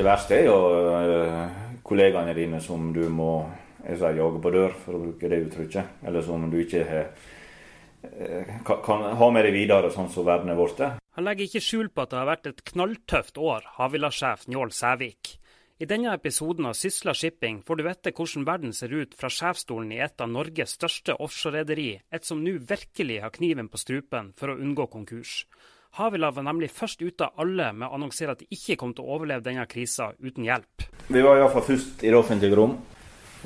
Det verste er jo uh, kollegaene dine som du må jeg jage på dør, for å bruke det uttrykket. Eller som du ikke har, uh, kan, ha med deg videre, sånn som verden er blitt. Han legger ikke skjul på at det har vært et knalltøft år, Havila-sjef Njål Sævik. I denne episoden av Sysla Shipping får du vite hvordan verden ser ut fra sjefsstolen i et av Norges største offshorerederi, et som nå virkelig har kniven på strupen for å unngå konkurs. Havila var nemlig først ute av alle med å annonsere at de ikke kom til å overleve denne krisa uten hjelp. Vi var iallfall først i det offentlige rom,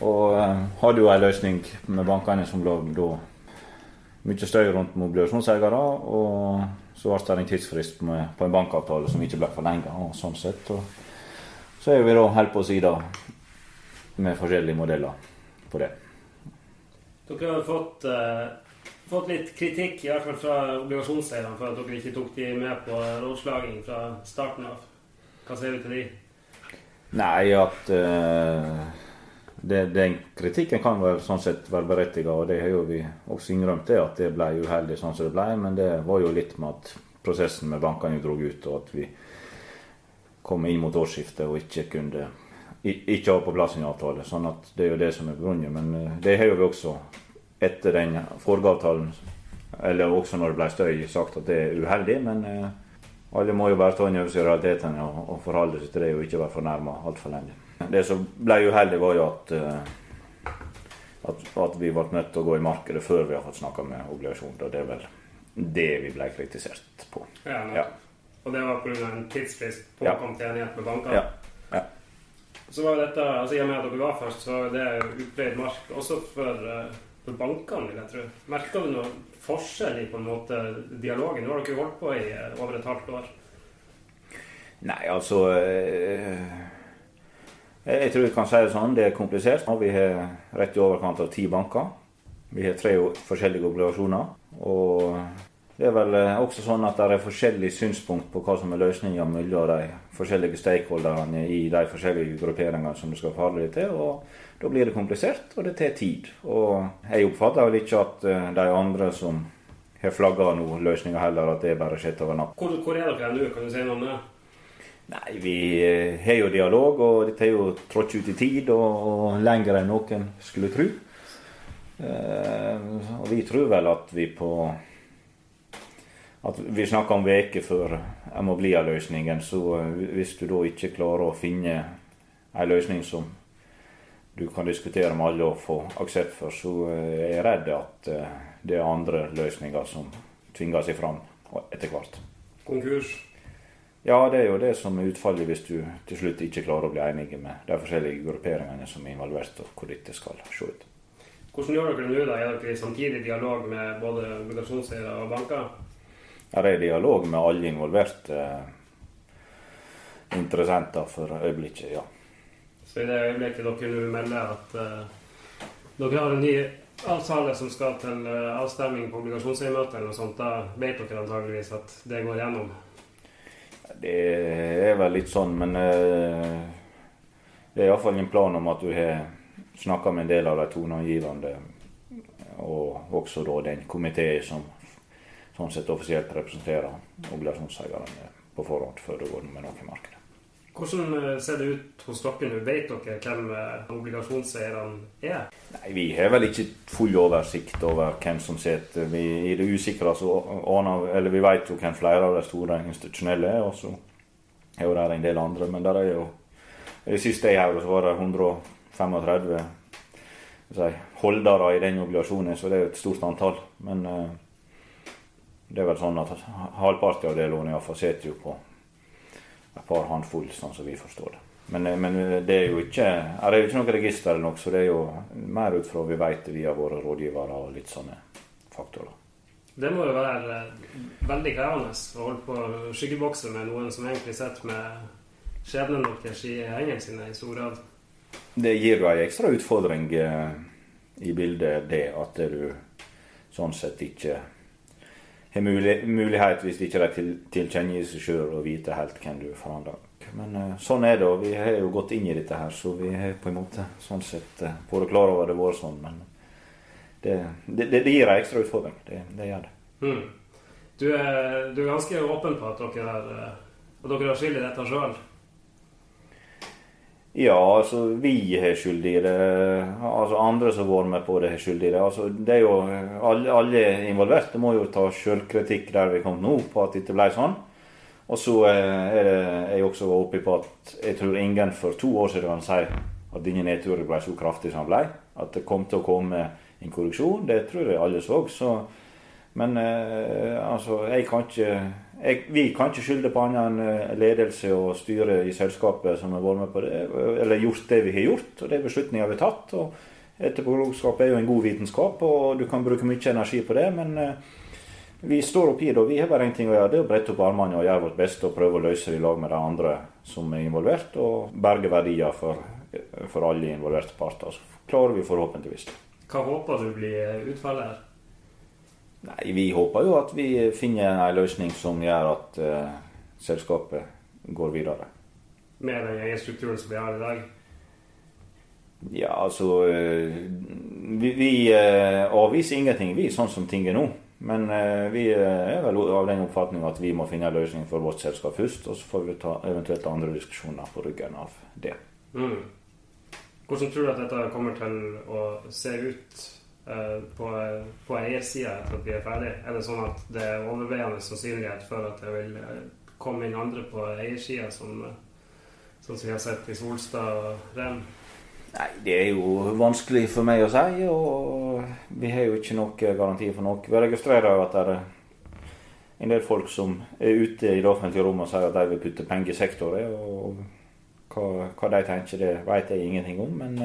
og uh, hadde jo en løsning med bankene som lå da mye støy rundt mobilisasjonseiere. Og så ble det en tidsfrist med, på en bankavtale som ikke ble forlenga. Sånn sett. Og så er vi da helt på sida med forskjellige modeller på det. Dere har fått uh fått litt kritikk, i hvert fall fra obligasjonseierne, for at dere ikke tok de med på rådslaging fra starten av. Hva sier du til de? Nei, at uh, det, den kritikken kan være, sånn sett være berettiget, og det har jo vi også innrømt, det, at det ble uheldig sånn som det ble. Men det var jo litt med at prosessen med bankene dro ut, og at vi kom inn mot årsskiftet og ikke kunne ikke ha på plass en avtale. sånn at Det er jo det som er grunnen. Men uh, det har jo vi også etter den forrige avtalen, eller også når det ble støy, sagt at det er uheldig. Men eh, alle må jo bare ta inn over seg realitetene og, og, forholde seg til det og ikke være fornærma altfor lenge. Det som ble uheldig, var jo at, eh, at, at, vi ble nødt til å gå i markedet før vi har fått snakka med obligasjoner. Det er vel det vi ble kritisert på. Ja, ja. Og det var pga. en tidsfrist på å komme til enighet med bankene? Ja. ja. Så var dette, altså I og med at dere var først, så var det utbredt mark også for uh, for bankene, vil jeg tro. Merka du noen forskjell i på en måte dialogen? Nå har dere holdt på i eh, over et halvt år. Nei, altså eh, Jeg tror vi kan si det sånn. Det er komplisert. Vi har rett i overkant av ti banker. Vi har tre forskjellige obligasjoner. Og det er vel eh, også sånn at det er forskjellige synspunkt på hva som er løsninga mellom de forskjellige stakeholderne i de forskjellige grupperingene som du skal forholde deg til. og da blir det komplisert, og det tar tid. Og jeg oppfatter vel ikke at eh, de andre som har flagga noen løsninger heller, at det bare skjer over natta. Hvor, hvor, er dere nå? Kan du si noe om det? Nei, Vi eh, har jo dialog, og dette er jo trådt ut i tid, og lenger enn noen skulle tro. Og vi tror vel at vi på at Vi snakker om uker før jeg må bli av løsningen. så hvis du da ikke klarer å finne en løsning som du kan diskutere med alle og få aksept for, så eh, er jeg redd at eh, det er andre løsninger som tvinger seg fram etter hvert. Konkurs? Ja, det er jo det som er utfallet hvis du til slutt ikke klarer å bli enige med de forskjellige grupperingene som er involvert, og hvor dette skal se ut. Hvordan gjør dere det nå? da? Er dere i samtidig dialog med både obligasjonseiere og banker? Det er dialog med alle involverte eh, interessenter for øyeblikket, ja. Så i det øyeblikket dere melder at uh, dere har en ny avtale som skal til uh, avstemning på obligasjonseiermøtet, eller noe sånt, da vet dere antageligvis at det går gjennom? Det er vel litt sånn, men uh, det er iallfall en plan om at du har snakka med en del av de toneangivende, og også da den komiteen som sånn sett offisielt representerer obligasjonseierne på forhånd, før det går med noe i markedet. Hvordan eh, ser det ut hos dere nå? Vet dere hvem eh, obligasjonseierne er? Nei, Vi har vel ikke full oversikt over hvem som sitter. Vi, I det usikre så aner eller vi vet jo hvem flere av de store institusjonelle er. Og så er jo der en del andre. Men der er jo det siste jeg hørte, så var det 135 si, holdere i den obligasjonen, så det er jo et stort antall. Men uh, det er vel sånn at halvparten av det lånet iallfall sitter jo på et par håndfull, sånn som vi forstår det. Men, eh, men, eh, det er jo ikke er det jo ikke noe register eller noe, så det er jo mer ut fra vi vet via våre rådgivere og litt sånne faktorer. Det må jo være eh, veldig krevende å holde på skyggebokser med noen som egentlig sitter med skjebnen deres i hendene sine i stor grad. Det gir jo ei ekstra utfordring i bildet, det at du sånn sett ikke har mulighet, hvis ikke de tilkjennegir seg sjøl, å vite helt hvem du forhandler Men uh, sånn er det, og vi har jo gått inn i dette her, så vi har på en måte sånn sett uh, både klar over det vært sånn. Men det, det, det, gir en ekstra utfordring. Det, det gjør det. Mm. Du, er, du, er, ganske åpen på at dere har, at dere har skyld i dette sjøl? Ja, altså vi har skyld i det. Altså andre som har vært med på det, har skyld i det. Altså, det er jo alle, alle involverte må jo ta sjølkritikk der vi kom nå, på at dette ble sånn. Og så eh, er det jeg også oppe på at jeg tror ingen for to år siden kan si at denne nedturen ble så kraftig som den ble. At det kom til å komme en korreksjon. Det tror jeg alle så. så men eh, altså, jeg kan ikke jeg, Vi kan ikke skylde på annet enn eh, ledelse og styre i selskapet som har vært med på det, eller gjort det vi har gjort, og det er beslutninger vi har tatt. og Etterpåklokskap er jo en god vitenskap, og du kan bruke mye energi på det. Men eh, vi står oppi det, og vi har bare én ting å gjøre. Det er å brette opp armene og gjøre vårt beste og prøve å løse det i lag med de andre som er involvert, og berge verdier for, for alle involverte parter. Så klarer vi forhåpentligvis. Hva håper du blir utfallet her? Nei, Vi håper jo at vi finner en løsning som gjør at uh, selskapet går videre. Med den eierstrukturen som vi har i dag? Ja, altså uh, Vi, vi uh, avviser ingenting, vi, sånn som ting er nå. Men vi er vel av den oppfatning at vi må finne en løsning for vårt selskap først. Og så får vi ta eventuelt andre diskusjoner på ryggen av det. Mm. Hvordan tror du at dette kommer til å se ut på, på eiersida etter at vi er ferdig? Er det sånn at det er overveiende sannsynlighet for at det vil eh, komme inn andre på eiersida, som, sånn som vi har sett i Solstad og Rem? Nei, det er jo vanskelig for meg å si, og vi har jo ikke noen garanti for noe. Vi registrerer jo at det er en del folk som er ute i det offentlige rommet og sier at de vil putte penger i sektoren. Og hva, hva, de tenker, det vet jeg ingenting om. Men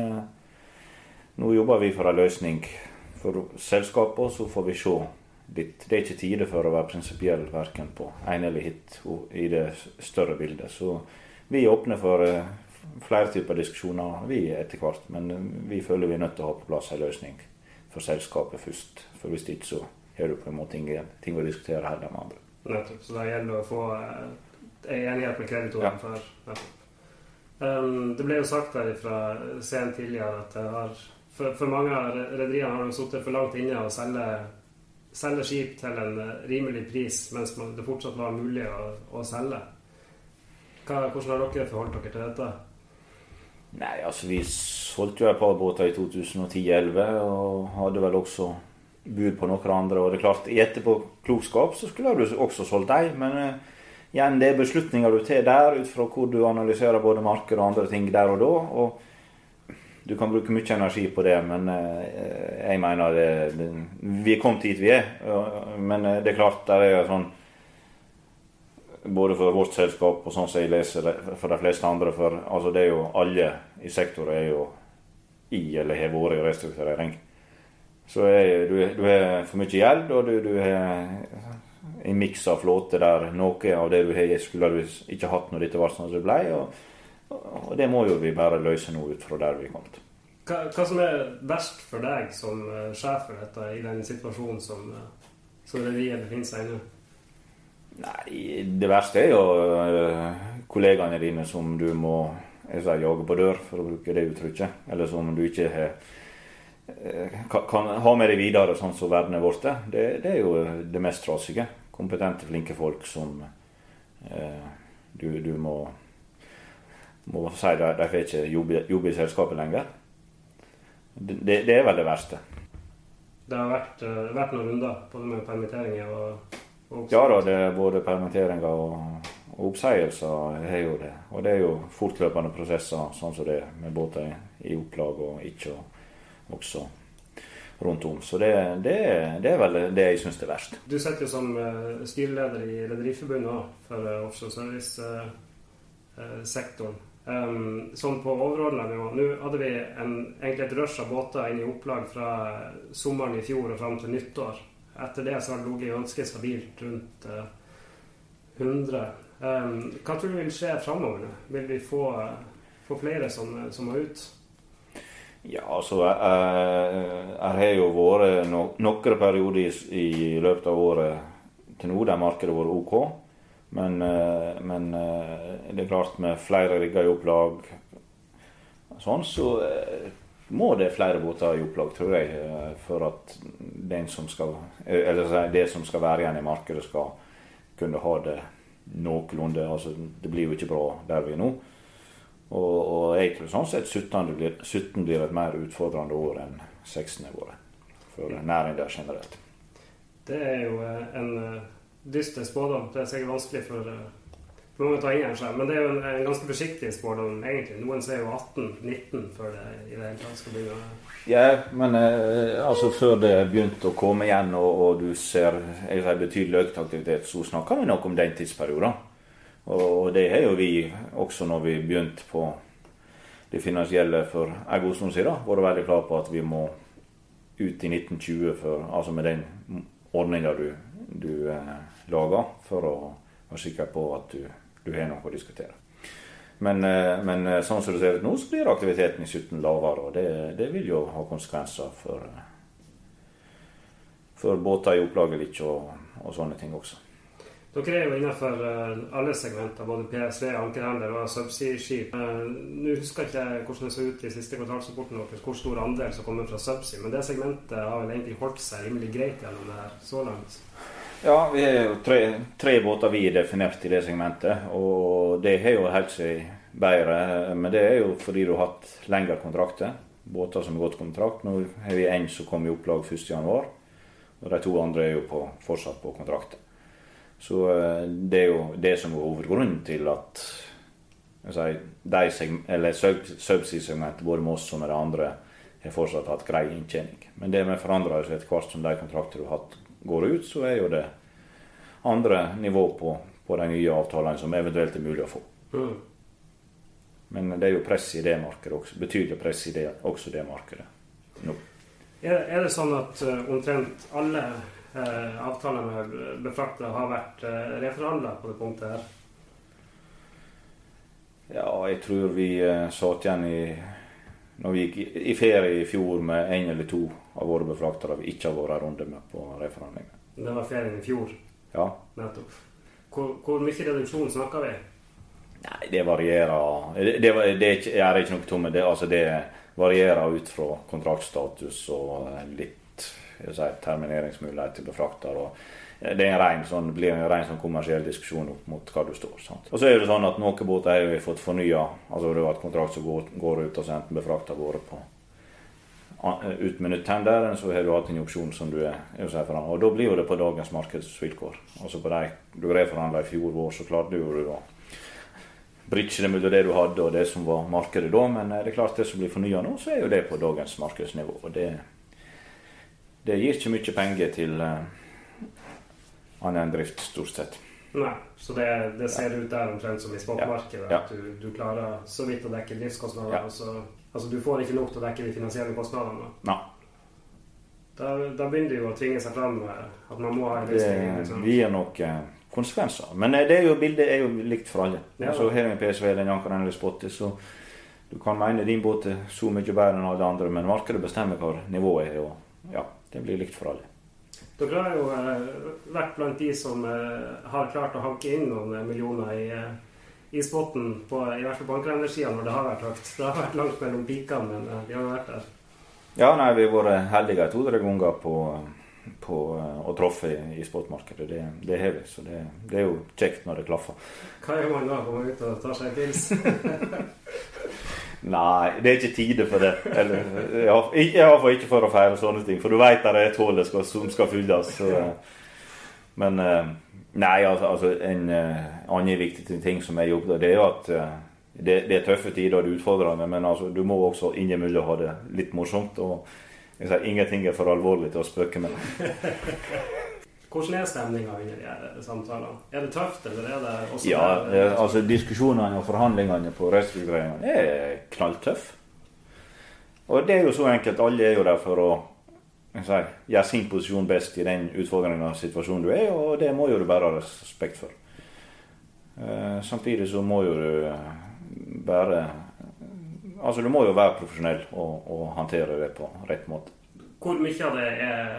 nå jobber vi for en løsning for selskapet, og så får vi se litt. Det er ikke tide for å være prinsipiell verken på en eller hit i det større bildet. Så vi er åpne for eh, flere typer diskusjoner vi etter hvert. Men eh, vi føler vi er nødt til å ha på plass en løsning for selskapet først. For hvis ikke så har du på en måte ting, ting å diskutere heller med andre. Nettopp. Så det gjelder å få en eh, enighet med kreditorene ja. før. Um, det ble jo sagt her fra scenen tidligere at det har for, for mange av rederiene har de sittet for langt inne og selge, selge, skip til en eh, rimelig pris, mens det fortsatt var mulig å, å selge. Hva, hvordan har dere forholdt dere til dette? Nei, altså Vi solgte jo et par båter i 2010-2011, og hadde vel også bud på noen andre. Og det er klart, i etterpåklokskap så skulle du også solgt dem, men uh, igjen, det er beslutninger du tar der ut fra hvor du analyserer både marked og andre ting der og da. og du kan bruke mye energi på det, men eh, jeg mener det, Vi er kommet hit vi er. Men eh, det er klart det er sånn Både for vårt selskap og sånn som jeg leser det, for de fleste andre. For altså det er jo alle i sektoren er jo i eller har vært i restrukturering. Så er, du, har for mye gjeld, og du, du har en miks av flåte der noe av det du har, skulle du ikke hatt når dette var sånn som det ble. og og det må jo vi bare løse nå ut fra der vi er kommet. Hva, hva, som er verst for deg som uh, sjef for dette i den situasjonen som, uh, som reviet befinner seg i nå? Nei, det verste er jo uh, kollegaene dine som du må sier, jage på dør, for å bruke det uttrykket. Eller som du ikke har kan, ha med deg videre, sånn som verden er blitt. Det, det, er jo det mest trasige. Kompetente, flinke folk som du, du må må si at de får ikke jobbe, jobbe, i selskapet lenger. Det, det, er vel det verste. Det har vært, uh, vært noen runder både med permitteringer og, og Ja da, det er både permitteringer og, og oppsigelser har jo det. Og det er jo fortløpende prosesser sånn som det med båter i opplag og ikke og også rundt om. Så det, det, det er vel det jeg syns er verst. Du sitter jo som uh, styreleder i Rederiforbundet for uh, offshore service-sektoren. Um, sånn på overordna nivå. Nå hadde vi en, egentlig et rush av båter inn i opplag fra sommeren i fjor og fram til nyttår. Etter det så har det ligget ganske stabilt rundt uh, 100. Um, hva tror du vil skje framover nå? Vil vi få, uh, få flere som, som, må ut? Ja, altså uh, har jo vært no noen perioder i, i løpet av året til nå der markedet har vært OK. Men, eh, men, eh, det er klart, med flere rigger i opplag sånn, så eh, må det flere båter i opplag, tror jeg, for at den som skal, eller det som skal være igjen i markedet, skal kunne ha det noenlunde. Altså, det blir jo ikke bra der vi er nå. Og, og jeg tror sånn sett 17 blir, 17 blir et mer utfordrende år enn 16 har vært for næringa generelt. Det er jo en dyster spådom. Det er sikkert vanskelig for, noen for mange å ta inn her seg. Men det er jo en, en ganske forsiktig spådom, egentlig. Noen sier jo 18-19 før det i det hele tatt skal begynne. Ja, men eh, altså før det begynte å komme igjen, og, og du ser en betydelig økt aktivitet, så snakker vi nok om den tidsperioden. Og det har jo vi også når vi begynte på det finansielle for en god stund siden, vært veldig klar på at vi må ut i 1920 for, altså med den ordninga du, du eh, lager, for å være sikker på at du, du har noe å diskutere. Men, eh, men, eh, sånn som det ser ut nå, så blir aktiviteten i 17 lavere. Og det, det vil jo ha konsekvenser for, for båter i opplaget og, og sånne ting også. Dere er jo innenfor alle segmenter, både PSV, ankerhandler og subsea-skip. Nå husker jeg ikke hvordan det så ut i siste kvartalsrapporten deres, hvor stor andel som kommer fra subsea, men det segmentet har vel egentlig holdt seg rimelig greit gjennom det her så langt? Ja, vi har jo tre, tre båter vi er definert i det segmentet, og det har jo holdt seg bedre. Men det er jo fordi du har hatt lengre kontrakter. Båter som har gått kontrakt. Nå har vi én som kom i opplag 1.1, og de to andre er jo på, fortsatt på kontrakter. Så eh, det er jo det som er hovedgrunnen til at de subsea-segmentet, både med oss og med de andre, har fortsatt hatt grei inntjening. Men det vi forandrer oss etter hvert som de kontrakter du har hatt, går ut, så er jo det andre nivå på, på de nye avtalene som eventuelt er mulig å få. Mm. Men det er jo press i det markedet også. Betydelig press i det, også det markedet nå. Er, er det sånn at uh, omtrent alle eh, avtaler med befraktere har vært eh, reforhandla på det punktet her? Ja, jeg tror vi eh, satt igjen i når vi gikk i, i ferie i fjor med én eller to av våre befraktere vi ikke har vært en runde med på reforhandlinger. Det var ferien i fjor? Ja. Nettopp. Hvor, hvor mye reduksjon snakker vi? Nei, det varierer. Det, det, det er ikke noe tomme. Det, altså det varierer ut fra kontraktstatus og litt si, termineringsmulighet til befrakter. og det en sånn, blir en ren sånn kommersiell diskusjon opp mot hva du står. Sant? Og så er det sånn at Noen båter har vi fått fornya. Altså det var et kontrakt som går, går ut, og så enten befrakta gårde på ut med nytt tender, så har du hatt en opsjon som du er, er Og da blir jo det på dagens markedsvilkår. Altså på de du reforhandla i fjor vår, så klarte du å bridge det mellom det du hadde og det som var markedet da. Men det er klart det som blir fornya nå, så er jo det på dagens markedsnivå. og det det gir ikke mye penger til uh, annet enn drift, stort sett. Nei, Så det, det ser ut der omtrent som i spotmarkedet? Ja. At du, du, klarer så vidt å dekke driftskostnader? Ja. Altså, altså, du får ikke nok til å dekke de finansielle kostnadene? Nei. Da, da, begynner det jo å tvinge seg frem at man må ha en løsning. Liksom. Det gir nok uh, konsekvenser. Men uh, det er jo, bildet er jo likt for alle. Ja, Altså, her er PSV, den janker eller spotter, så du kan mene din båt er så mye bedre enn alle andre, men markedet bestemmer hva nivået er. og ja, det blir likt for alle. Dere har jo eh, vært blant de som eh, har klart å hanke inn noen eh, millioner i, eh, i spotten, på, i hvert fall på ankerendersida når det har vært høyt. Det har vært langt mellom pikene, men vi de har vært der. Ja, nei, vi har vært heldige to-tre ganger på, på å treffe i, i spotmarkedet. Det, det har vi, så det, det, er jo kjekt når det klaffer. Hva gjør man da? Går man ut og tar seg en pils? Nei, det er ikke tide for det. Eller, Iallfall ikke for å feire sånne ting. For du veit det er et hull som skal fylles. Så. Men eh, nei, altså, altså en uh, annen viktig ting som jeg jobber det er jo at uh, det, det, er tøffe tider og det er utfordrende, men altså, du må også innimellom ha det litt morsomt. og jeg sier, Ingenting er for alvorlig til å spøke med. Hvordan er stemninga under de samtalene? Er det tøft, eller er det også Ja, der, altså diskusjonene og forhandlingene på restruktureringen er knalltøff. Og det er jo så enkelt. Alle er jo der for å si, gjøre sin posisjon best i den utfordrende situasjonen du er, og det må jo du bare ha respekt for. Eh, samtidig så må jo du eh, bare Altså du må jo være profesjonell og, og håndtere det på rett måte. Hvor mye av det er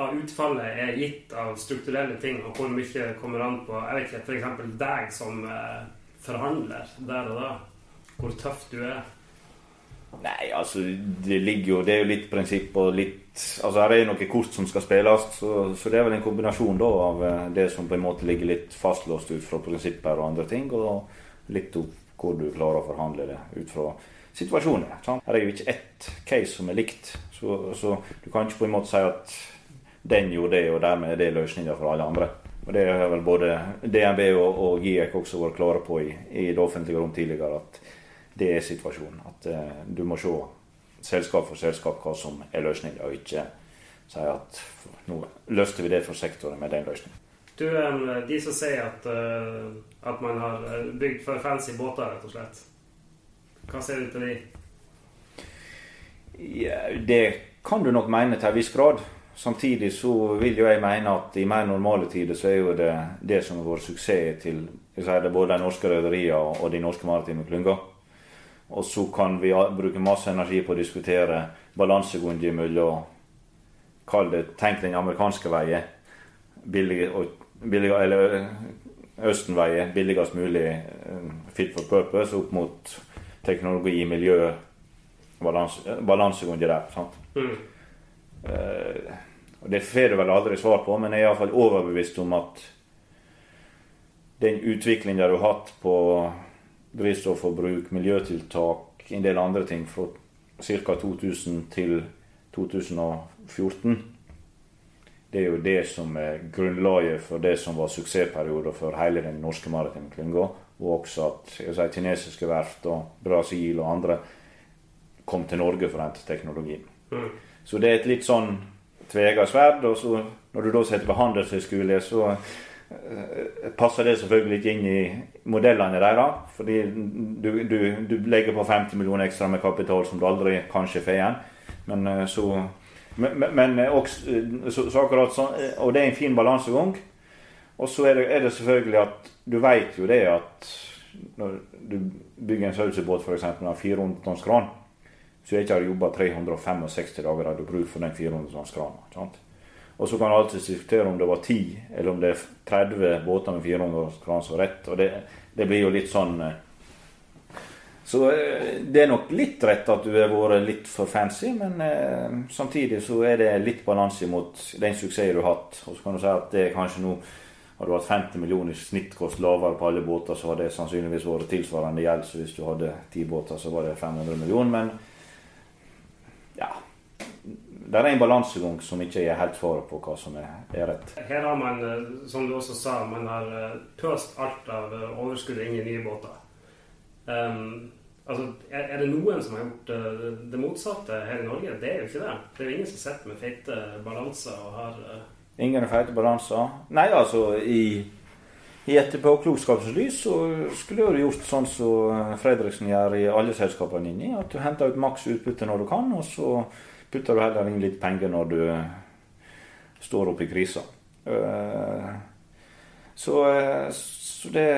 av utfallet er gitt av strukturelle ting, og hvor mye kommer an på jeg vet ikke, f.eks. deg som eh, forhandler der og da. Hvor tøff du er. Nei, altså det ligger jo Det er jo litt prinsipp og litt Altså her er det noen kort som skal spilles, så, så, det er vel en kombinasjon da av eh, det som på en måte ligger litt fastlåst ut fra prinsipper og andre ting, og litt opp hvor du klarer å forhandle det ut fra situasjoner. Sant? Her er jo ikke ett case som er likt, så, så, du kan ikke på en måte si at den gjorde det, og dermed er det løsninga for alle andre. Og Det har vel både DNB og, og GIEK også vært klare på i, i, det offentlige rom tidligere, at det er situasjonen. At eh, du må se selskap for selskap hva som er løsninga, og ikke si at nå løfter vi det for sektoren med den løsningen. Du, De som sier at, uh, at man har bygd for fancy båter, rett og slett. Hva sier du til de? Ja, det kan du nok mene til en viss grad. Samtidig så vil jo jeg mene at i mer normale tider så er jo det det som har vært suksess til det, både de norske rederiene og de norske maritime klynger. Og så kan vi bruke masse energi på å diskutere balansegangen mellom Kall det tenk den amerikanske veien. Billig, billig, eller Østenveien, billigst mulig eh, fit for purpose opp mot teknologi, miljø, balansegang der. sant? Mm. Uh, og Det får du vel aldri svar på, men jeg er iallfall overbevist om at den utviklinga du har hatt på drivstofforbruk, miljøtiltak, en del andre ting fra ca. 2000 til 2014 det er jo det som er grunnlaget for det som var suksessperioden for hele den norske maritime klynga. Og også at si, kinesiske verft og Brasil og andre kom til Norge for å hente teknologien. Mm. Så det er et litt sånn tvega sverd. Og så når du da sitter på handelshøyskole, så passer det selvfølgelig ikke inn i modellene deres. Fordi du, du, du, legger på 50 millioner ekstra med kapital som du aldri kanskje får igjen. Men uh, så men, men også, så, så akkurat sånn, Og det er en fin balansegang. Og så er det, er det, selvfølgelig at du vet jo det at når du bygger en sausebåt f.eks. med 400 tonns kran, så er ikke har jobba 365 dager har du bruk for den 400 tonns kranen. Og så kan du alltid diskutere om det var 10 eller om det er 30 båter med 400 tonns kran som er rett. Og det, det, blir jo litt sånn eh, Så eh, det er nok litt rett at du har vært litt for fancy, men eh, samtidig så er det litt balanse mot den suksessen du har hatt. Og så kan du si at det er kanskje nå har du hatt 50 millioner i snittkost lavere på alle båter, så hadde det sannsynligvis vært tilsvarende gjeld. Så hvis du hadde ti båter, så var det 500 millioner. Men Det er en balansegang som ikke er helt svaret på hva som er, er, rett. Her har man, eh, som du også sa, man har eh, pøst alt av eh, overskuddet inn i nye båter. Um, altså, er, det noen som har gjort det motsatte her i Norge? Det er jo ikke det. Det er jo ingen som sitter med feite balanser og har Ingen feite balanser. Nei, altså i, i etterpåklokskapens så skulle du gjort sånn som Fredriksen gjør i alle selskapene inni. At du henter ut maks utbytte når du kan, og så putter du heller inn litt penger når du står oppe i krisa. Eh, så, så det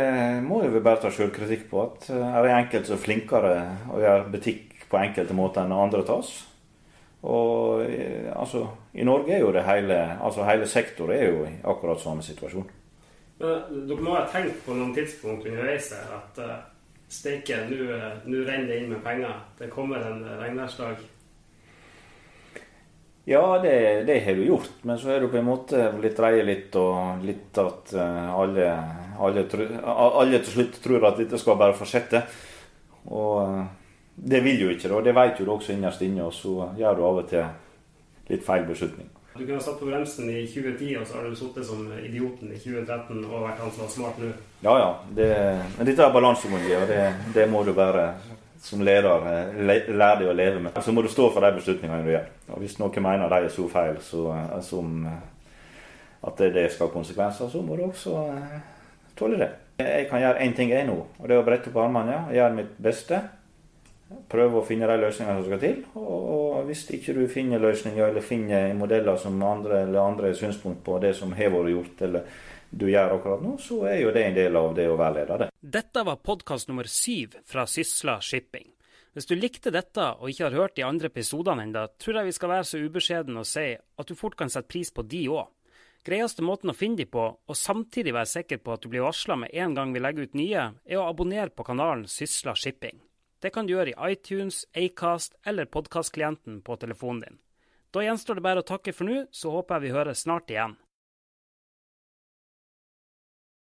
må jo vi bare ta sjølkritikk på. At eh, er det enkelte som er flinkere å gjøre butikk på enkelte måter enn andre tas. Og eh, altså, i Norge er jo det hele altså hele sektoren er jo i akkurat samme situasjon. Men dere må ha tenkt på noen tidspunkt underveis her at uh, steike, eh, nå renner det inn med penger. Det kommer en regnværsdag. Ja, det, det, har du gjort. Men så er det på en måte blitt dreie litt, og litt at alle, alle, alle, til slutt tror at dette skal bare fortsette. Og det vil jo ikke, og Det vet jo du også innerst inne, og så gjør du av og til litt feil beslutning. Du kunne ha satt på bremsen i 2010, og så har du sittet som idioten i 2013 og vært han som var smart nå. Ja, ja. Det, men dette er balansegang, og det, det, må du bare som leder Le, lære deg å leve med. Så må du stå for de beslutningene du gjør. Og Hvis noen mener de er så feil så, som at det, det skal ha konsekvenser, så må du også eh, tåle det. Jeg kan gjøre én ting jeg nå, og det er å brette opp armene og gjøre mitt beste prøve å finne de løsningene som skal til. Og hvis ikke du finner løsninger eller finner modeller som andre eller andre synspunkt på det som har vært gjort, eller du gjør akkurat nå, så er jo det en del av det å være leder. det. Dette var podkast nummer syv fra Sysla Shipping. Hvis du likte dette og ikke har hørt de andre episodene ennå, tror jeg vi skal være så ubeskjeden og si at du fort kan sette pris på de òg. Greieste måten å finne de på, og samtidig være sikker på at du blir varsla med en gang vi legger ut nye, er å abonnere på kanalen Sysla Shipping. Det kan du gjøre i iTunes, Acast eller podkastklienten på telefonen din. Da gjenstår det bare å takke for nå, så håper jeg vi høres snart igjen.